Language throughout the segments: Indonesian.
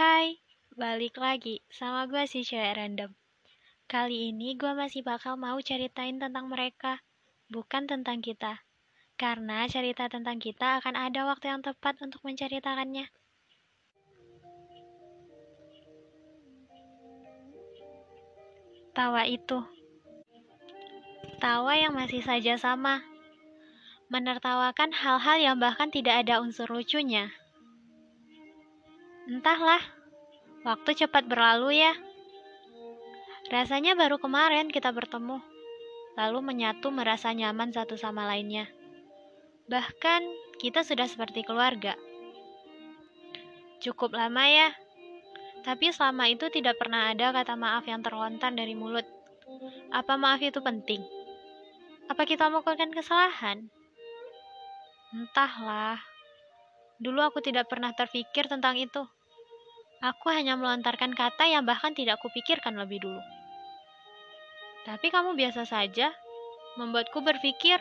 Hai, balik lagi sama gue si cewek random. Kali ini gue masih bakal mau ceritain tentang mereka, bukan tentang kita. Karena cerita tentang kita akan ada waktu yang tepat untuk menceritakannya. Tawa itu. Tawa yang masih saja sama. Menertawakan hal-hal yang bahkan tidak ada unsur lucunya. Entahlah, waktu cepat berlalu ya. Rasanya baru kemarin kita bertemu, lalu menyatu merasa nyaman satu sama lainnya. Bahkan kita sudah seperti keluarga. Cukup lama ya, tapi selama itu tidak pernah ada kata maaf yang terlontar dari mulut. Apa maaf itu penting? Apa kita melakukan kesalahan? Entahlah. Dulu aku tidak pernah terpikir tentang itu. Aku hanya melontarkan kata yang bahkan tidak kupikirkan lebih dulu. Tapi kamu biasa saja, membuatku berpikir,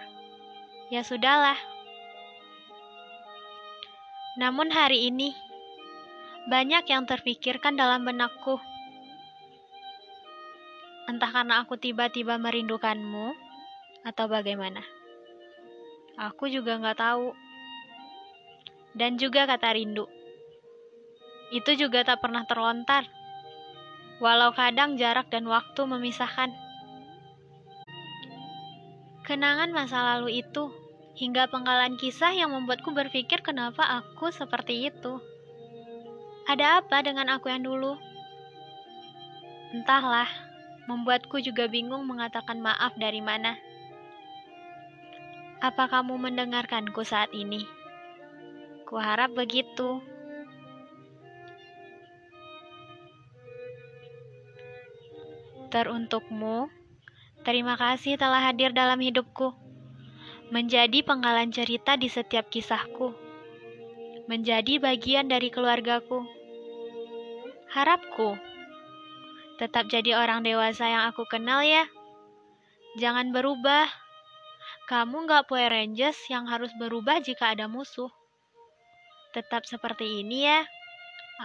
ya sudahlah. Namun hari ini, banyak yang terpikirkan dalam benakku. Entah karena aku tiba-tiba merindukanmu, atau bagaimana. Aku juga nggak tahu. Dan juga kata rindu. Itu juga tak pernah terlontar. Walau kadang jarak dan waktu memisahkan. Kenangan masa lalu itu hingga penggalan kisah yang membuatku berpikir kenapa aku seperti itu. Ada apa dengan aku yang dulu? Entahlah, membuatku juga bingung mengatakan maaf dari mana. Apa kamu mendengarkanku saat ini? Kuharap begitu. Teruntukmu, terima kasih telah hadir dalam hidupku. Menjadi penggalan cerita di setiap kisahku. Menjadi bagian dari keluargaku. Harapku, tetap jadi orang dewasa yang aku kenal ya. Jangan berubah. Kamu nggak Power Rangers yang harus berubah jika ada musuh. Tetap seperti ini ya.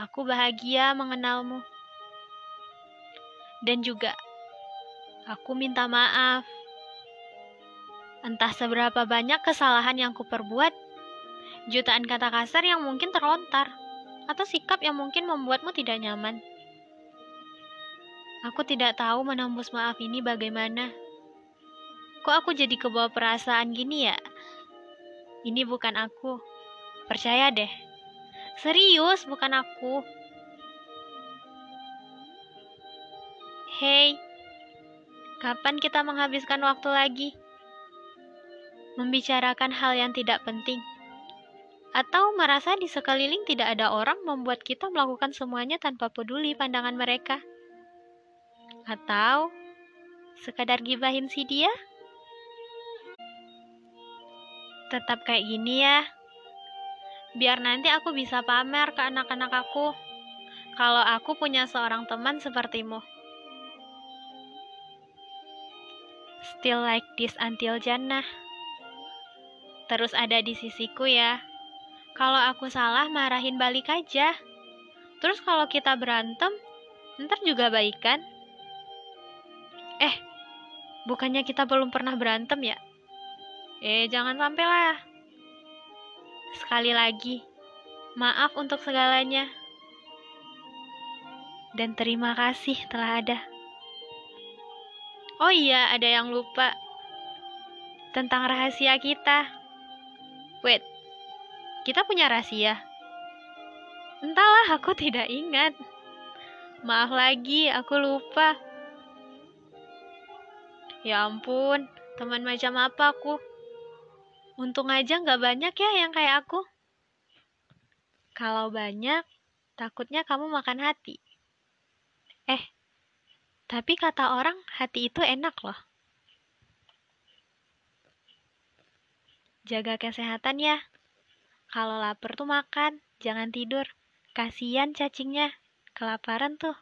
Aku bahagia mengenalmu. Dan juga, aku minta maaf. Entah seberapa banyak kesalahan yang kuperbuat, jutaan kata kasar yang mungkin terlontar, atau sikap yang mungkin membuatmu tidak nyaman. Aku tidak tahu menembus maaf ini bagaimana. Kok aku jadi kebawa perasaan gini ya? Ini bukan aku. Percaya deh. Serius, bukan aku. Hei, kapan kita menghabiskan waktu lagi? Membicarakan hal yang tidak penting. Atau merasa di sekeliling tidak ada orang membuat kita melakukan semuanya tanpa peduli pandangan mereka. Atau sekadar gibahin si dia? tetap kayak gini ya. Biar nanti aku bisa pamer ke anak-anak aku. Kalau aku punya seorang teman sepertimu. Still like this until Jannah. Terus ada di sisiku ya. Kalau aku salah, marahin balik aja. Terus kalau kita berantem, ntar juga baikan. Eh, bukannya kita belum pernah berantem ya? Eh, jangan sampai lah. Sekali lagi, maaf untuk segalanya. Dan terima kasih telah ada. Oh iya, ada yang lupa. Tentang rahasia kita. Wait, kita punya rahasia? Entahlah, aku tidak ingat. Maaf lagi, aku lupa. Ya ampun, teman macam apa aku? Untung aja nggak banyak ya yang kayak aku. Kalau banyak, takutnya kamu makan hati. Eh, tapi kata orang hati itu enak loh. Jaga kesehatan ya. Kalau lapar tuh makan, jangan tidur. Kasian cacingnya, kelaparan tuh.